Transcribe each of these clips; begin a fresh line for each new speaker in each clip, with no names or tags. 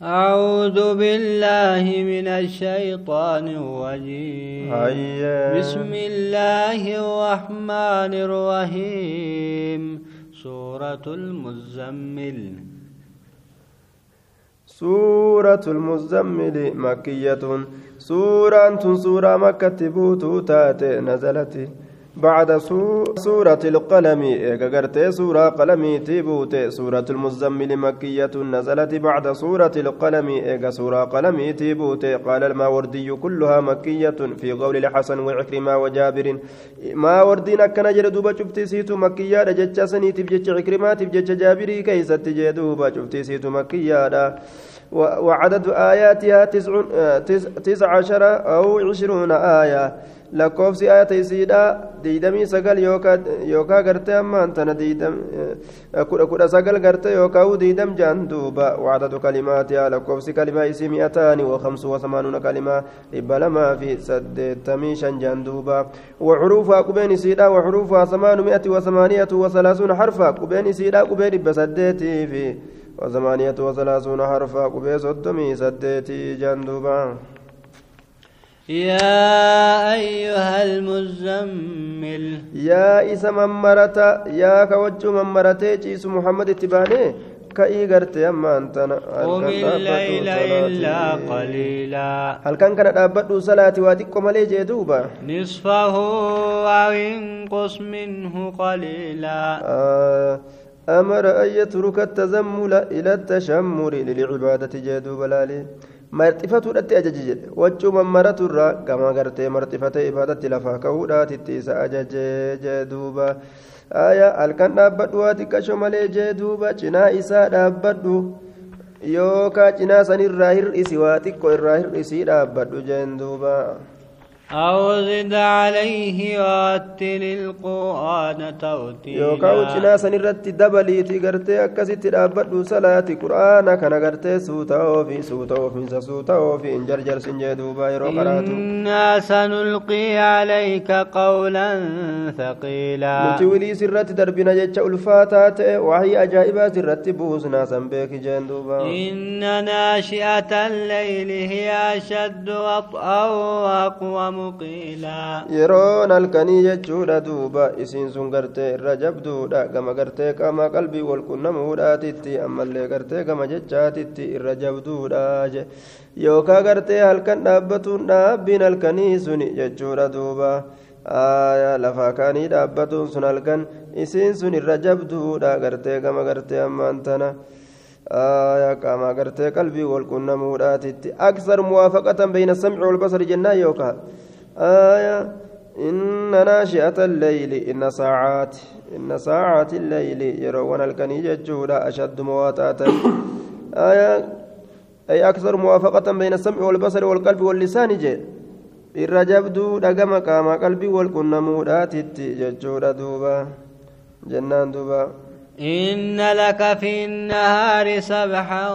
أعوذ بالله من الشيطان الرجيم. بسم الله الرحمن الرحيم. سورة المزمل.
سورة المزمل مكية. سورة سورة مكة بوتو تاتي نزلت. بعد سورة القلم. إيقاقرتي سورة قلمي تيبوتي سورة المزمل مكية نزلت بعد سورة القلم. سورة قلمي تيبوتي. قال الماوردي كلها مكية في قول الحسن وعكرمة وجابر. ما وردين أكنا جردوبا شفتي سيتو مكية جتشا سني تبجتش عكرمة تبجتش جابري. كيست تجدوبا شفتي سيتو مكية وعدد آياتها تسع, تسع عشر أو عشرون آية isiidha diidamii sagal yookaa gartee ammaan tana kudha kudha sagal gartee yookaa diidam jaan duuba wacdatu kalimaatiha lakkoofsi kalimaa isii mi'ataani wakamsu wasamaanuuna kalimaa dhibba lamaa fi saddeettamii shan jaan duuba وحروفها قبين سيدا وحروفها ثمانمائة وثمانية وثلاثون حرفا قبين سيدا قبين بسديتي في وثمانية وثلاثون حرفا قبين صدمي سديتي جندوبا
يا أيها المزمل.
يا إسا ممرتا يا كوجو ممرتي جيس محمد اتباني كأي غرتي أما أنت
قم الليل إلا قليلا.
هل كان كان أبدو صلاة؟ وادكم عليه جدوبا.
نصفه أو انقص منه قليلا.
آه أمر أن يترك التزمل إلى التشمر للعبادة جدوبا لالي marxifatuudhatti ajaje jedhe waccuma maraturraa gama gartee marxifatee ifaadatti lafaa ka'uudhaatitti isa ajaje jee duuba aya halkan dhaabbadhu waa xiqqasho malee jee duuba cinaa isaa dhaabbadhu yookaa cinaa sanirraa hir'isi waa xiqqo irraa
أو زد عليه ورتل القرآن ترتيلا
يوكاو جنا سنرت دبلي تغرتي أكست دابدو صلاة قرآن كان غرتي سوتا وفي سوتا وفي سوتا وفي انجرجر سنجدو بايرو قراتو
إنا سنلقي عليك قولا ثقيلا
نتولي سرت دربنا جتش ألفاتات وهي أجائبا سرت بوسنا سنبيك جندوبا
إن ناشئة الليل هي أشد وطأ وأقوم
yeroon halkanii jechuudha duuba isiin sun gartee irra jabduudha gama gartee qaama qalbii walqunnamuudhaatitti ammallee gartee gama jechaatitti irra jabduudha yookaa gartee halkan dhaabbatuun dhaabbiin halkanii sun jechuudha duuba lafaa kaanii dhaabbatuun sun halkan isiin sun irra jabduudha gartee gama gartee ammaan tana qaama gartee qalbii walqunnamuudhaatitti aksar muwaafaqatan bayna samci walbasari jennaa yookaa آية إن ناشئة الليل إن ساعات إن ساعات الليل يرون الكنيجة جودا أشد مواتاتا آية أي أكثر موافقة بين السمع والبصر والقلب واللسان جي. irra jabduu dhagama qaamaa qalbii wal qunnamuudhaatitti jechuudha duuba jennaan duuba
إن لك في النهار سبحا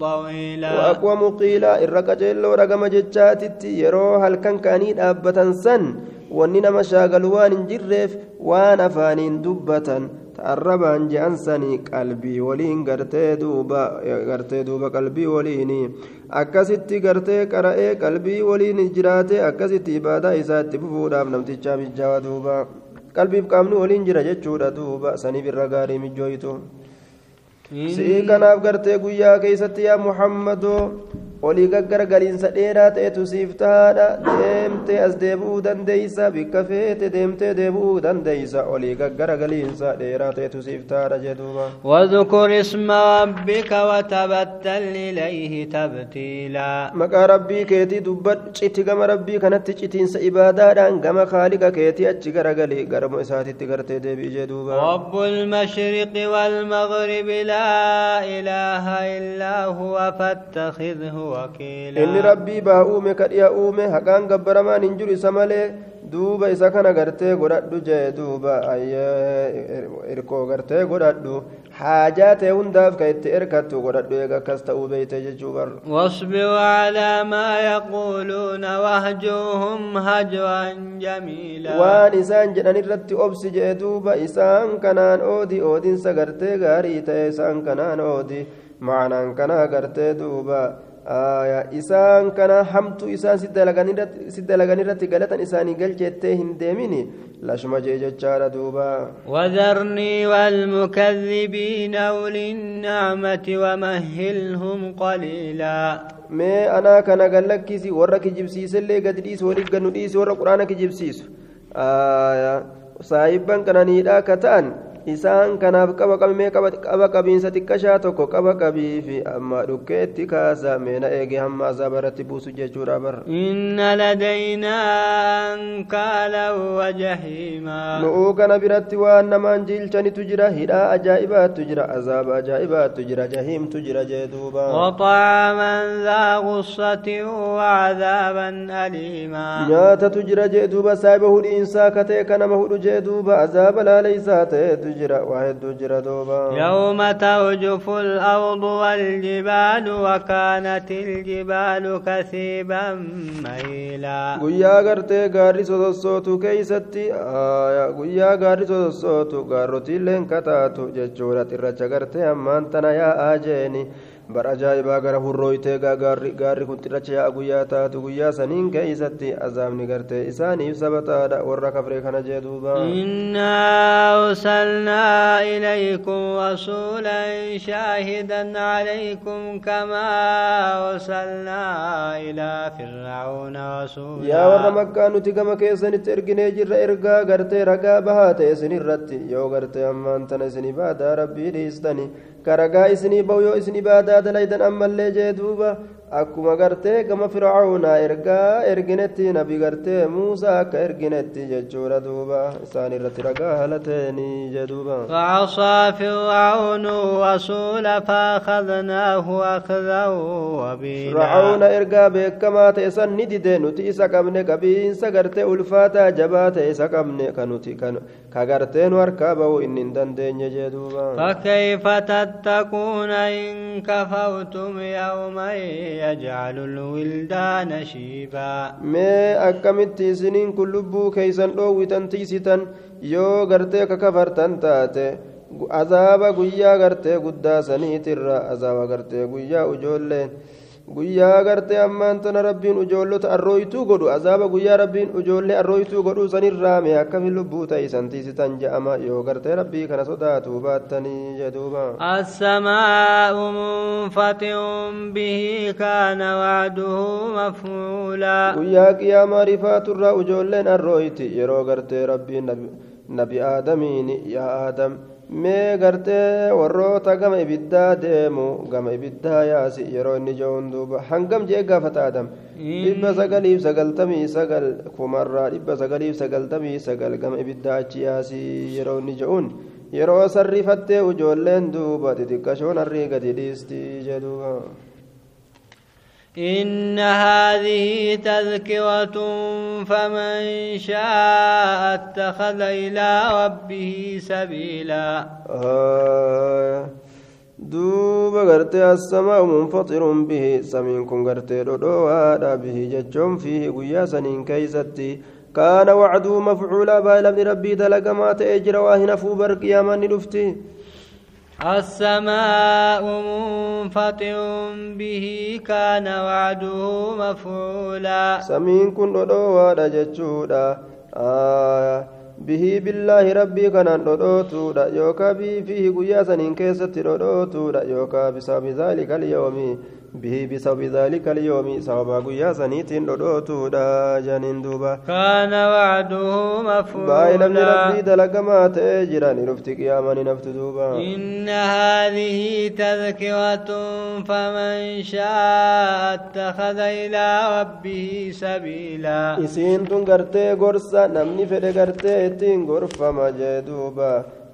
طويلا.
وأقوى مقيلا إرقا جيلو رقم جتشاتي يروها الكنكاني أبة سن ونين مشاغلوان جرف وأنا فانين دبة تعربا جانساني قلبي ولين غرتي دوبا قلبي وليني. أكاسيتي غرتي قرأي قلبي وليني جراتي أكاسيتي بادا إساتي بفودا بنمتي جامي جوا دوبا qalbiif qaamni waliin jira jechuudha duuba saniif irra gaarii mijjooytu si'ii kanaaf gartee guyyaa keeysatti yaa muhammadoo olii gaggargaliinsa dheeraa ta'etu siif tahaadha deemtee as deebi'uu dandeeysa bikka feete deemtee deebi'uu dandeeysa olii gaggargaliinsa dheeraa ta'etu siif tahaadha jedhuuba
واذكر اسم ربك وتبتل إليه تبتيلا
maqaa rabbii keetii dubbadhu citi gama rabbii kanatti citiinsa ibaadaadhaan gama kaaliqa keetii achi garagali garamo isaatitti gartee deebi'i jedhuuba
رب المشرق والمغرب لا إله إلا هو فاتخذه
inni rabbii baa uume kadhiya uume haqaan gabbaramaan hin jiru isa malee duuba isa kana gartee godhadhu jee duuba. Irkoo er, gartee godhadhu. Haajaa ta'e hundaaf ka itti erkattu godhadhu. Eega akkas ta'uu beeyte jechuu barra
wasbir calaa maa yaquuluuna wahjuuhum hajwan jamiila
waan isaan jedhan irratti obsi jee duuba. Isaan kanaan oodi oodiinsa gartee gaarii isaan kanaan oodi. Maanaan kanaa gartee duuba. Isaan kana hamtu isaan si dalagan irratti galatan isaanii galcheettee hin deemini lashuma jee jechaadha duuba
وذرني والمكذبين أولي النعمة ومهلهم قليلا
mee anaa kana gallakkisi warra kijibsiisellee gad dhiisi waliif gannu dhiisi warra quraana kijibsiisu saayibban kananiidhaa ka ta'an isaan kanaaf qaba qabamee qaba qabiinsa xiqqashaa tokko qaba qabiifi amma dhukkeetti kaasa meena eegee hamma azaaba irratti buusu jechuudha bar
inna ladaynaa ankaalan wajahiimaa
nu'uu kana biratti waan namaan jiilchanitu jira hidhaa ajaa'ibaattu jira azaaba ajaa'ibaattu jira jahiimtu jira jee duuba
وطعاما ذا غصة وعذابا أليما
nyaatatu jira jee duuba saahiba hudhiinsaa katee kanama hudhu jee duuba azaaba laaleysaa ta'eetu waa hedduu jira duuba
يوم ترجف الأرض والجبال وكانت الجبال كثيبا مهيلا
guyyaa gartee gaarri sosossootu keeysatti guyyaa gaarri sosossootu gaarrotiilleen kataatu jechuudha xirracha gartee ammaan tana yaa'aa jeeni bar ajaa'ibaa gara hurrooytee gaarri kun xirracha yaa'a guyyaa taatu guyyaa saniin keeysatti azaabni gartee isaaniif sabataadha warra kafree kana jee duuba
إنا أرسلنا إليكم رسولا شاهدا عليكم كما أرسلنا إلى فرعون رسولا
yaa warra makkaa nuti gama keessanitti erginee jirra ergaa gartee ragaa bahaa ta'e isin irratti yoo gartee ammaan tana isin ibaadaa rabbii dhiistani isinii bahu yoo isin ibaadaa dalaydan ammallee jee duuba akkuma gartee gama fircaunaa ergaa erginetti nabi gartee muusaa akka erginetti jechuudha duuba isaan irratti ragaa halateeni jee duuba
فعصى فرعون الرسول فأخذناه أخذا وبيلا
fircauna ergaa beekamaa ta'e san ni dide nuti isa qabne qabiinsa gartee ulfaataa jabaa ta'e isa qabne ka nuti ka gartee nu harkaa bahu inni hin dandeenye jee duuba
فكيف تتقون إن كفرتم يوما يجعل الولدان شيبا
mee akkamitti isiniin kun lubbuu keeysan dhoowwitan tiisitan yoo gartee kakafartan taate azaaba guyyaa gartee guddaa saniitirra azaaba gartee guyyaa ujoolleen guyyaa gartee ammaan tana rabbiin ijoollota arrooytuu godhu azaaba guyyaa rabbiin ijoollee arrooytuu godhu sanirraame akkamiin lubbuu ta'esantiisitan je'ama yoo gartee rabbii kana sodaatu baattanii jedhuuba
assamaa'u munfatiun bihi kaana waaduhu mafuula.
Guyyaa qiyaamaa rifaaturraa ijoolleen arrooyti yeroo gartee rabbiin nabi aadamiin yaa aadam mee gartee warroota gama ibiddaa deemu gama ibiddaa yaasi yeroo inni jo'uun duuba hangam jee gaafata aadam dhibba sagaliif sagaltamii sagal kumarraa dhibba sagaliif sagaltamii sagal gama ibiddaa achi yaasi yeroo inni jo'uun yeroo sarrifattee ujoolleen duuba xixiqqashoon harrii gadi dhiisti jedhuuba.
إن هذه تذكرة فمن شاء اتخذ إلى ربه سبيلا
آه assamaa munfaxirun bihi samiin kun gartee dhodhowaadha bihi jechuun fiihi guyyaa saniin keeysatti kaana wacduu mafcuulaa baalamni rabbii dalagamaa ta'ee jira waa hin hafuu bar qiyaamaan ni dhufti
السماء منفطر به كان وعده مفعولا
samiin kun dhodhowaadha jechuudha آه bihii billaahi rabbii kanaan dhodhootuudha yookaa bii fiihi guyyaa saniin keessatti dhodhootuudha yookaa bisababi dhaalika alyawmi bihii bisababi dhaalika alyawmi sababaa guyyaa saniitiin dhodhootuudha janiin duuba
كان وعده مفعولا
rabbii dalagamaa ta'ee jira ni dhufti qiyaamaa ni nafti duuba
إن هذه تذكرة فمن شاء اتخذ إلى ربه سبيلا
isiin tun gartee gorsa namni fedhe gartee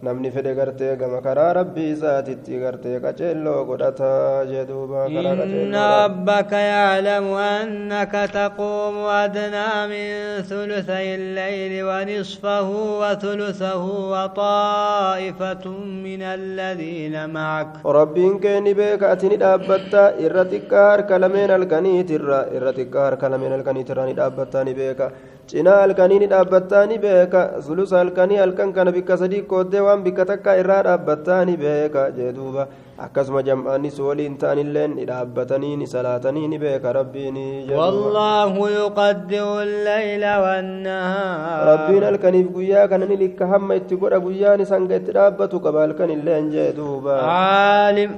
namni fedhe gartee gama karaa rabbii isaatitti gartee qaceelloo godhata jee duuba karaa
إن
qaceelloodha
ربك يعلم أنك تقوم أدنى من ثلثي الليل ونصفه وثلثه وطائفة من الذين معك
rabbiin kee ni beeka ati ni dhaabbatta irra xiqqaa harka lameen halkaniitirra irra xiqqaa harka lameen halkaniitirra ni dhaabbattaa ni beeka cinaa halkanii ni dhaabbattaa ni beeka sulusa halkanii halkan kana bikka sadii kooddee waan bikka takka irraa dhaabbattaa ni beeka jee duuba akkasuma jam'aanis waliin ta'anilleen ni dhaabbatanii ni salaatanii ni beeka rabbiin
والله يقدر الليل والنهار
rabbiin halkaniif guyyaa kana ni likka hamma itti godha guyyaan isaan itti dhaabbatu qaba halkanilleen jee duuba
عالم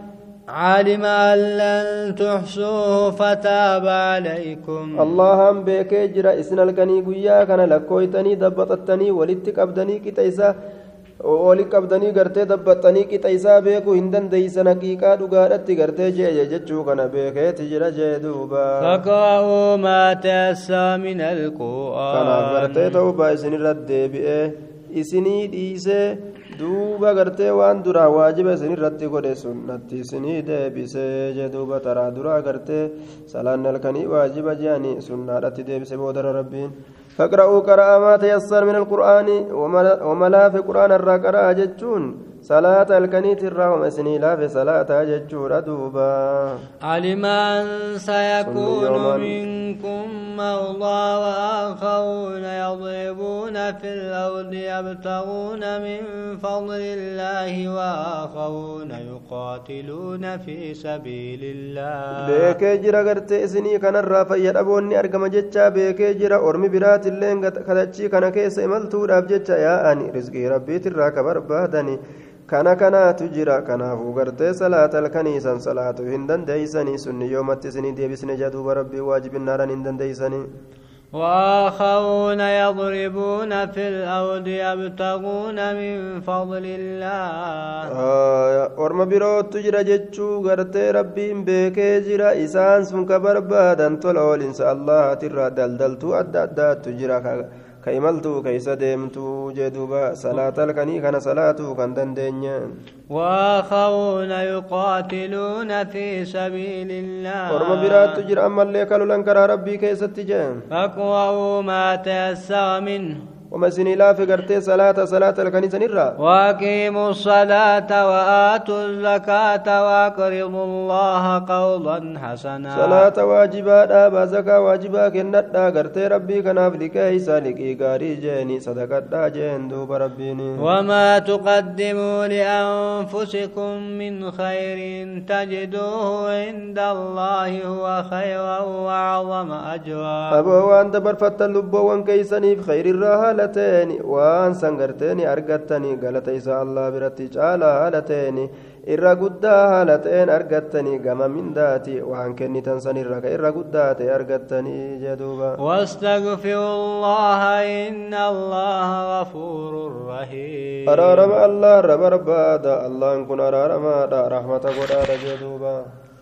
علم أن لن تحصوه فتاب عليكم
allahan beekee jira isin halkanii guyyaa kana lakkooytanii dabbaxattanii walitti qabdanii qixa ooli qabdanii gartee dabbaxanii qixa isaa beekuu hin dandeeysan haqiiqaa dhugaadhatti gartee jeeje jechuu kana beekeeti jira jee duuba
faqaa'uu maa taassaa min alquu'aan
kanaaf gartee ta'ubaa isinirrat deebi'ee isinii dhiisee duuba gartee waan duraa waajiba isinirratti godhe sunnatti isinii deebisee jee duuba taraa duraa gartee salaan halkanii waajiba jeani sunnaadhatti deebise boodara rabbiin فاقرأوا قراءة ما تيسر من القرآن وملا في قرآن الرا قراءة جتشون. صلاة الكنيت الرا سني لا في صلاة جتشون دوبا
علم أن سيكون. منكم مرضى وآخرون يضربون في الأرض يبتغون من فضل الله وآخرون يقاتلون في سبيل الله
beekee jira gartee isinii kanarraa fayyadaboonni argama jecha beekee jira ormi biraatillee kadachii kana keessa imaltuudhaaf jecha yaa'ani rizqii rabbiitirraa ka barbaadani kana kanaatu jira kanaafuu gartee salaata halkaniisan salaatuu hin dandeeysanii sunni yoomatti isinii deebisne jaduuba rabbii waajibinnaadhaan hin dandeeysanii
وآخرون يضربون في الأرض يبتغون من فضل الله
orma birootu jira jechuu gartee rabbiin beekee jira isaan sun ka barbaadan tola oolinsa allahatirraa daldaltuu adda addaattu jira ka- keeysa deemtuu jee duuba salaata halkanii kana salaatuu kan dandeenye
وآخرون يقاتلون في سبيل الله
biraattu jira ammallee kalulan karaa rabbii keessatti jee
فاقرأوا ما تيسر منه
isinii laafe gartee salaata salaata halkanii sanirraa
وأقيموا الصلاة وآتوا الزكاة وأقرضوا الله قرضا حسنا
salaata waajibaa dhaabaa zakaa waajibaa kennadhaa gartee rabbii kanaaf liqeeysa liqii gaarii jeeni sadaqadhaa jeen duuba rabbiin
وما تقدموا لأنفسكم من خير تجدوه عند الله هو خيرا وأعظم أجرا
aboo waan dabarfattan lubboowwan keeysaniif khayrirraa haala ta'een waan san garteeni argattanii galata isaa allah biratti caalaa haala ta'een irra guddaa haala ta'een argattanii gama mindaati waan kennitan sanirra ka irra guddaa ta'e argattanii jeduuba
واستغفروا الله إن الله غفور رحيم
araarama allah irra barbaada allahan kun araaramaadha rahmata godhaadha jeduuba